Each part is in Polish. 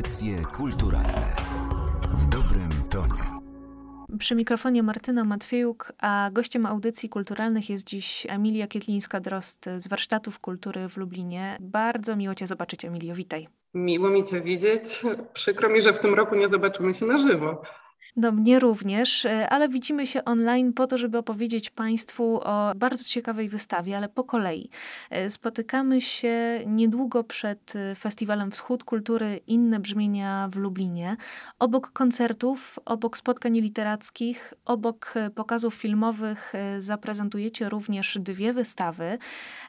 Audycje kulturalne w dobrym tonie. Przy mikrofonie Martyna Matwiejuk, a gościem audycji kulturalnych jest dziś Emilia Kietlińska-Drost z Warsztatów Kultury w Lublinie. Bardzo miło Cię zobaczyć, Emilio. Witaj. Miło mi Cię widzieć. Przykro mi, że w tym roku nie zobaczymy się na żywo. No mnie również, e, ale widzimy się online po to, żeby opowiedzieć Państwu o bardzo ciekawej wystawie, ale po kolei. E, spotykamy się niedługo przed e, Festiwalem Wschód Kultury Inne Brzmienia w Lublinie. Obok koncertów, obok spotkań literackich, obok pokazów filmowych zaprezentujecie również dwie wystawy.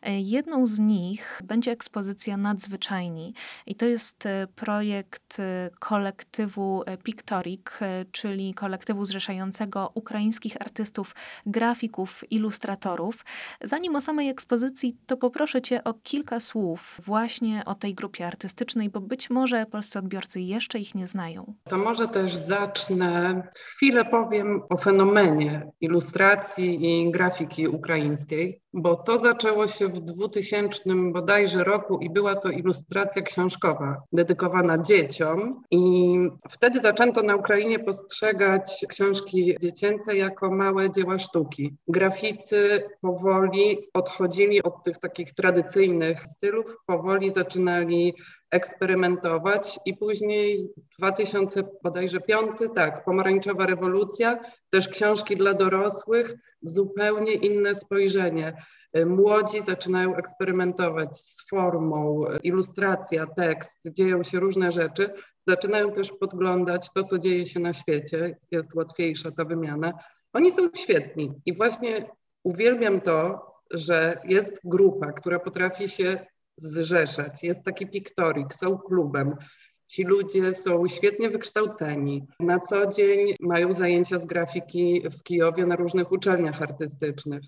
Jedną z nich będzie ekspozycja Nadzwyczajni i to jest projekt kolektywu Pictoric, czyli czyli kolektywu zrzeszającego ukraińskich artystów, grafików, ilustratorów. Zanim o samej ekspozycji, to poproszę Cię o kilka słów właśnie o tej grupie artystycznej, bo być może polscy odbiorcy jeszcze ich nie znają. To może też zacznę, chwilę powiem o fenomenie ilustracji i grafiki ukraińskiej bo to zaczęło się w 2000 bodajże roku i była to ilustracja książkowa dedykowana dzieciom i wtedy zaczęto na Ukrainie postrzegać książki dziecięce jako małe dzieła sztuki. Graficy powoli odchodzili od tych takich tradycyjnych stylów, powoli zaczynali eksperymentować i później 2000 bodajże piąty, tak, pomarańczowa rewolucja, też książki dla dorosłych, zupełnie inne spojrzenie. Młodzi zaczynają eksperymentować z formą, ilustracja, tekst, dzieją się różne rzeczy, zaczynają też podglądać to, co dzieje się na świecie, jest łatwiejsza ta wymiana. Oni są świetni i właśnie uwielbiam to, że jest grupa, która potrafi się zrzeszać. Jest taki piktorik, są klubem. Ci ludzie są świetnie wykształceni. Na co dzień mają zajęcia z grafiki w Kijowie na różnych uczelniach artystycznych.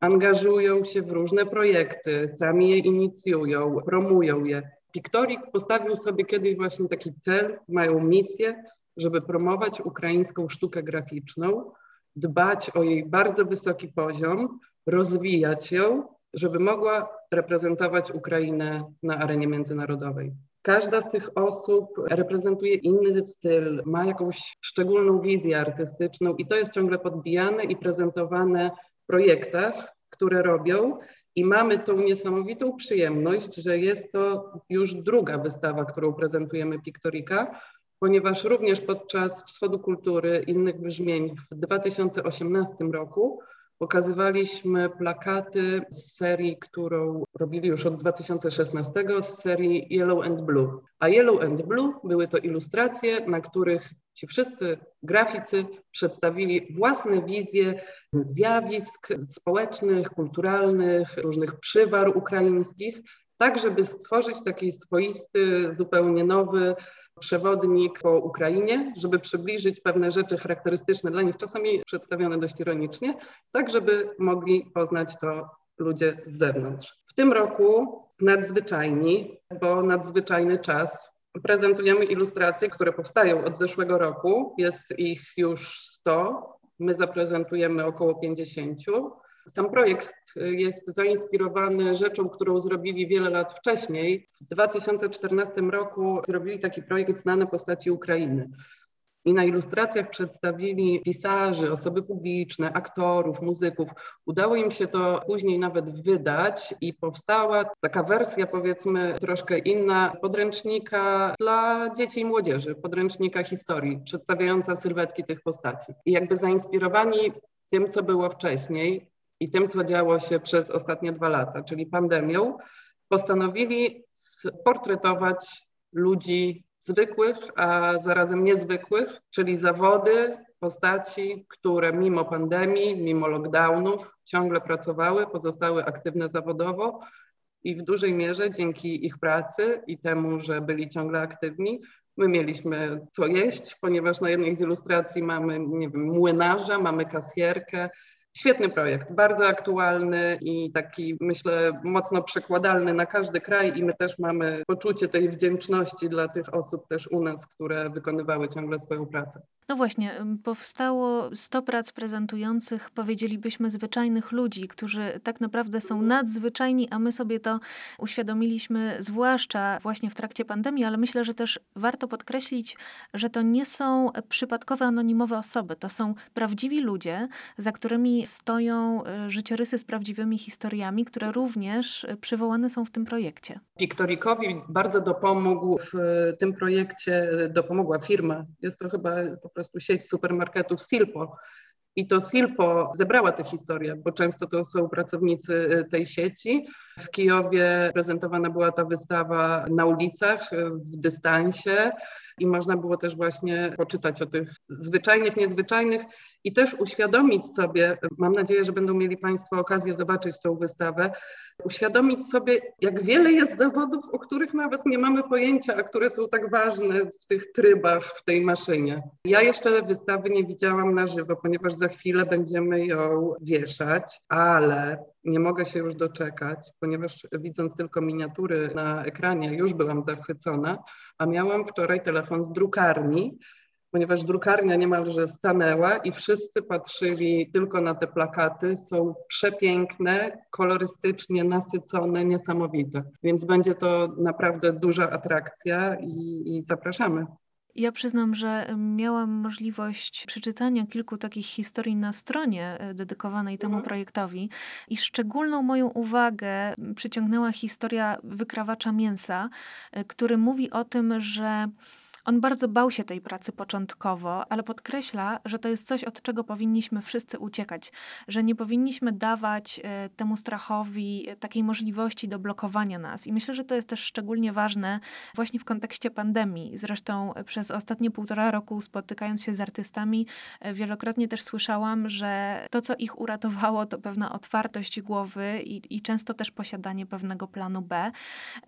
Angażują się w różne projekty, sami je inicjują, promują je. Piktorik postawił sobie kiedyś właśnie taki cel, mają misję, żeby promować ukraińską sztukę graficzną, dbać o jej bardzo wysoki poziom, rozwijać ją żeby mogła reprezentować Ukrainę na arenie międzynarodowej. Każda z tych osób reprezentuje inny styl, ma jakąś szczególną wizję artystyczną i to jest ciągle podbijane i prezentowane w projektach, które robią. I mamy tą niesamowitą przyjemność, że jest to już druga wystawa, którą prezentujemy Piktorika, ponieważ również podczas Wschodu Kultury innych brzmień w 2018 roku Pokazywaliśmy plakaty z serii, którą robili już od 2016, z serii Yellow and Blue. A Yellow and Blue były to ilustracje, na których ci wszyscy graficy przedstawili własne wizje zjawisk społecznych, kulturalnych, różnych przywar ukraińskich, tak żeby stworzyć taki swoisty, zupełnie nowy przewodnik po Ukrainie, żeby przybliżyć pewne rzeczy charakterystyczne dla nich, czasami przedstawione dość ironicznie, tak żeby mogli poznać to ludzie z zewnątrz. W tym roku nadzwyczajni, bo nadzwyczajny czas, prezentujemy ilustracje, które powstają od zeszłego roku. Jest ich już 100. My zaprezentujemy około 50. Sam projekt jest zainspirowany rzeczą, którą zrobili wiele lat wcześniej. W 2014 roku zrobili taki projekt Znane postaci Ukrainy. I na ilustracjach przedstawili pisarzy, osoby publiczne, aktorów, muzyków. Udało im się to później nawet wydać i powstała taka wersja, powiedzmy, troszkę inna podręcznika dla dzieci i młodzieży, podręcznika historii, przedstawiająca sylwetki tych postaci. I jakby zainspirowani tym, co było wcześniej, i tym, co działo się przez ostatnie dwa lata, czyli pandemią, postanowili portretować ludzi zwykłych, a zarazem niezwykłych, czyli zawody, postaci, które mimo pandemii, mimo lockdownów ciągle pracowały, pozostały aktywne zawodowo i w dużej mierze dzięki ich pracy i temu, że byli ciągle aktywni, my mieliśmy co jeść, ponieważ na jednej z ilustracji mamy, nie wiem, młynarza, mamy kasjerkę, Świetny projekt, bardzo aktualny i taki, myślę, mocno przekładalny na każdy kraj i my też mamy poczucie tej wdzięczności dla tych osób też u nas, które wykonywały ciągle swoją pracę. No właśnie, powstało 100 prac prezentujących, powiedzielibyśmy, zwyczajnych ludzi, którzy tak naprawdę są nadzwyczajni, a my sobie to uświadomiliśmy, zwłaszcza właśnie w trakcie pandemii, ale myślę, że też warto podkreślić, że to nie są przypadkowe, anonimowe osoby. To są prawdziwi ludzie, za którymi stoją e, życiorysy z prawdziwymi historiami, które również przywołane są w tym projekcie. Wiktorikowi bardzo dopomógł w tym projekcie, dopomogła firma. Jest to chyba po prostu sieć supermarketów Silpo. I to Silpo zebrała tę historię, bo często to są pracownicy tej sieci. W Kijowie prezentowana była ta wystawa na ulicach, w dystansie i można było też właśnie poczytać o tych zwyczajnych, niezwyczajnych i też uświadomić sobie, mam nadzieję, że będą mieli Państwo okazję zobaczyć tą wystawę, uświadomić sobie, jak wiele jest zawodów, o których nawet nie mamy pojęcia, a które są tak ważne w tych trybach, w tej maszynie. Ja jeszcze wystawy nie widziałam na żywo, ponieważ za chwilę będziemy ją wieszać, ale nie mogę się już doczekać, ponieważ widząc tylko miniatury na ekranie, już byłam zachwycona, a miałam wczoraj telefon z drukarni, ponieważ drukarnia niemalże stanęła i wszyscy patrzyli tylko na te plakaty. Są przepiękne, kolorystycznie nasycone, niesamowite. Więc będzie to naprawdę duża atrakcja i, i zapraszamy. Ja przyznam, że miałam możliwość przeczytania kilku takich historii na stronie e, dedykowanej temu mhm. projektowi i szczególną moją uwagę przyciągnęła historia wykrawacza mięsa, e, który mówi o tym, że on bardzo bał się tej pracy początkowo, ale podkreśla, że to jest coś, od czego powinniśmy wszyscy uciekać, że nie powinniśmy dawać e, temu strachowi takiej możliwości do blokowania nas. I myślę, że to jest też szczególnie ważne właśnie w kontekście pandemii. Zresztą przez ostatnie półtora roku spotykając się z artystami, e, wielokrotnie też słyszałam, że to, co ich uratowało, to pewna otwartość głowy i, i często też posiadanie pewnego planu B.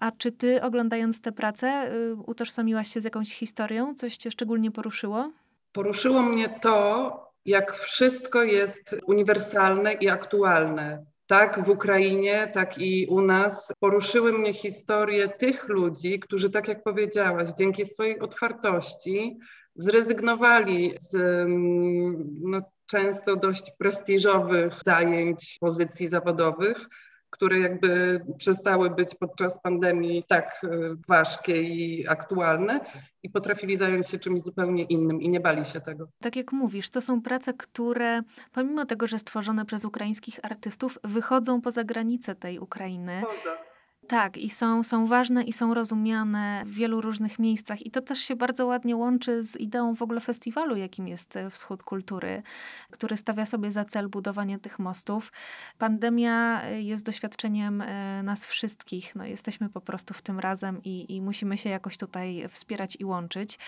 A czy ty oglądając tę pracę y, utożsamiłaś się z jakąś historią, historią? Coś Cię szczególnie poruszyło? Poruszyło mnie to, jak wszystko jest uniwersalne i aktualne. Tak w Ukrainie, tak i u nas. Poruszyły mnie historie tych ludzi, którzy, tak jak powiedziałaś, dzięki swojej otwartości zrezygnowali z mm, no, często dość prestiżowych zajęć, pozycji zawodowych które jakby przestały być podczas pandemii tak e, ważkie i aktualne i potrafili zająć się czymś zupełnie innym i nie bali się tego. Tak jak mówisz, to są prace, które pomimo tego, że stworzone przez ukraińskich artystów, wychodzą poza granice tej Ukrainy. Poza tak, i są, są ważne i są rozumiane w wielu różnych miejscach. I to też się bardzo ładnie łączy z ideą w ogóle festiwalu, jakim jest e, Wschód Kultury, który stawia sobie za cel budowanie tych mostów. Pandemia e, jest doświadczeniem e, nas wszystkich. No, jesteśmy po prostu w tym razem i, i musimy się jakoś tutaj wspierać i łączyć.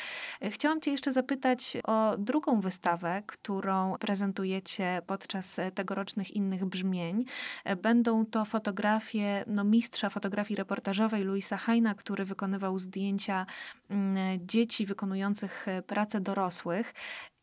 Chciałam Cię jeszcze zapytać o drugą wystawę, którą prezentujecie podczas tegorocznych innych brzmień. Będą to fotografie no, mistrza fotografii fotografii reportażowej Luisa Haina, który wykonywał zdjęcia mm, dzieci wykonujących e, pracę dorosłych.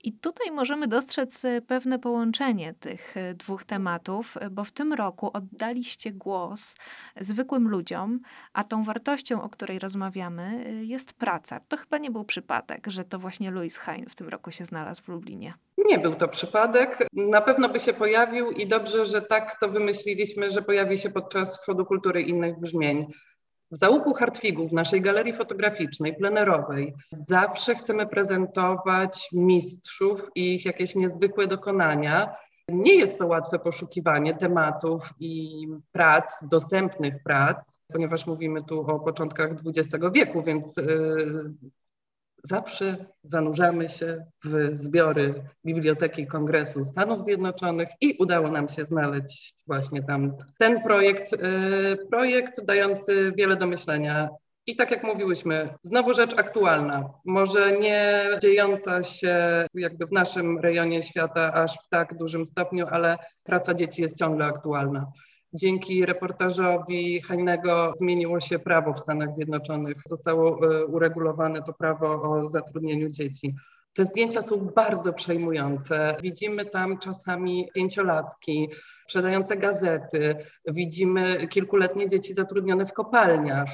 I tutaj możemy dostrzec e, pewne połączenie tych e, dwóch tematów, bo w tym roku oddaliście głos zwykłym ludziom, a tą wartością, o której rozmawiamy, jest praca. To chyba nie był przypadek, że to właśnie Louis Hain w tym roku się znalazł w Lublinie. Nie był to przypadek. Na pewno by się pojawił i dobrze, że tak to wymyśliliśmy, że pojawi się podczas Wschodu Kultury innych brzmień. W załuku Hartwigów, w naszej galerii fotograficznej, plenerowej, zawsze chcemy prezentować mistrzów i ich jakieś niezwykłe dokonania. Nie jest to łatwe poszukiwanie tematów i prac, dostępnych prac, ponieważ mówimy tu o początkach XX wieku, więc y, zawsze zanurzamy się w zbiory Biblioteki Kongresu Stanów Zjednoczonych i udało nam się znaleźć właśnie tam ten projekt, y, projekt dający wiele do myślenia. I tak jak mówiłyśmy, znowu rzecz aktualna, może nie dziejąca się jakby w naszym rejonie świata aż w tak dużym stopniu, ale praca dzieci jest ciągle aktualna. Dzięki reportażowi Hajnego zmieniło się prawo w Stanach Zjednoczonych. Zostało e, uregulowane to prawo o zatrudnieniu dzieci. Te zdjęcia są bardzo przejmujące. Widzimy tam czasami pięciolatki sprzedające gazety, widzimy kilkuletnie dzieci zatrudnione w kopalniach,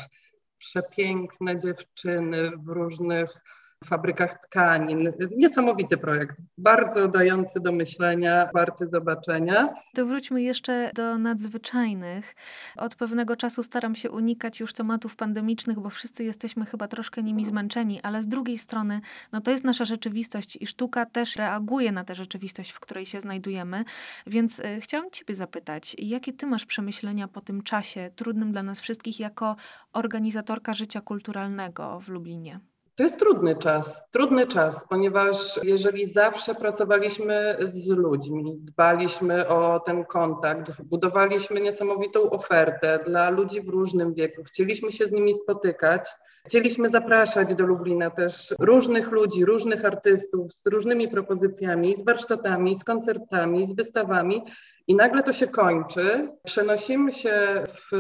przepiękne dziewczyny w różnych fabrykach tkanin. Niesamowity projekt, bardzo dający do myślenia, warty zobaczenia. To wróćmy jeszcze do nadzwyczajnych. Od pewnego czasu staram się unikać już tematów pandemicznych, bo wszyscy jesteśmy chyba troszkę nimi zmęczeni, ale z drugiej strony, no to jest nasza rzeczywistość i sztuka też reaguje na tę rzeczywistość, w której się znajdujemy. Więc y, chciałam Ciebie zapytać, jakie Ty masz przemyślenia po tym czasie, trudnym dla nas wszystkich, jako organizatorka życia kulturalnego w Lublinie? To jest trudny czas, trudny czas, ponieważ jeżeli zawsze pracowaliśmy z ludźmi, dbaliśmy o ten kontakt, budowaliśmy niesamowitą ofertę dla ludzi w różnym wieku, chcieliśmy się z nimi spotykać, chcieliśmy zapraszać do Lublina też różnych ludzi, różnych artystów z różnymi propozycjami, z warsztatami, z koncertami, z wystawami. I nagle to się kończy, przenosimy się w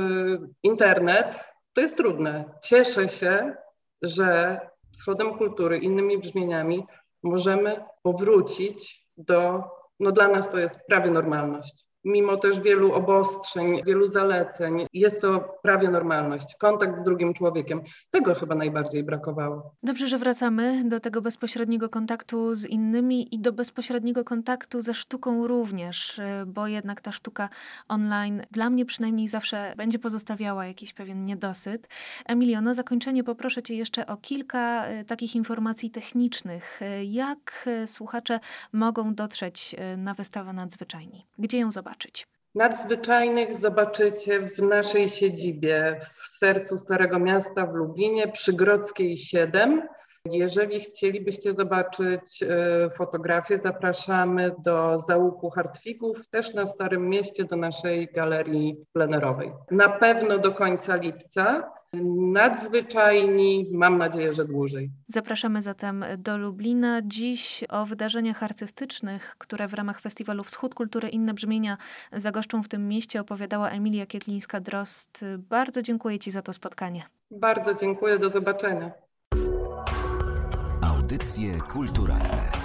internet. To jest trudne. Cieszę się, że wschodem kultury, innymi brzmieniami, możemy powrócić do, no dla nas to jest prawie normalność mimo też wielu obostrzeń, wielu zaleceń, jest to prawie normalność, kontakt z drugim człowiekiem. Tego chyba najbardziej brakowało. Dobrze, że wracamy do tego bezpośredniego kontaktu z innymi i do bezpośredniego kontaktu ze sztuką również, bo jednak ta sztuka online dla mnie przynajmniej zawsze będzie pozostawiała jakiś pewien niedosyt. Emilio, na zakończenie poproszę Cię jeszcze o kilka e, takich informacji technicznych. Jak e, słuchacze mogą dotrzeć e, na wystawę nadzwyczajni? Gdzie ją zobaczyć? Zobaczyć? Nadzwyczajnych zobaczycie w naszej siedzibie w sercu Starego Miasta w Lublinie przy Grodzkiej 7. Jeżeli chcielibyście zobaczyć e, fotografię, zapraszamy do załuku Hartwigów, też na Starym Mieście, do naszej galerii plenerowej. Na pewno do końca lipca nadzwyczajni, mam nadzieję, że dłużej. Zapraszamy zatem do Lublina. Dziś o wydarzeniach artystycznych, które w ramach Festiwalu Wschód Kultury Inne Brzmienia zagoszczą w tym mieście, opowiadała Emilia Kietlińska-Drost. Bardzo dziękuję Ci za to spotkanie. Bardzo dziękuję, do zobaczenia. Audycje kulturalne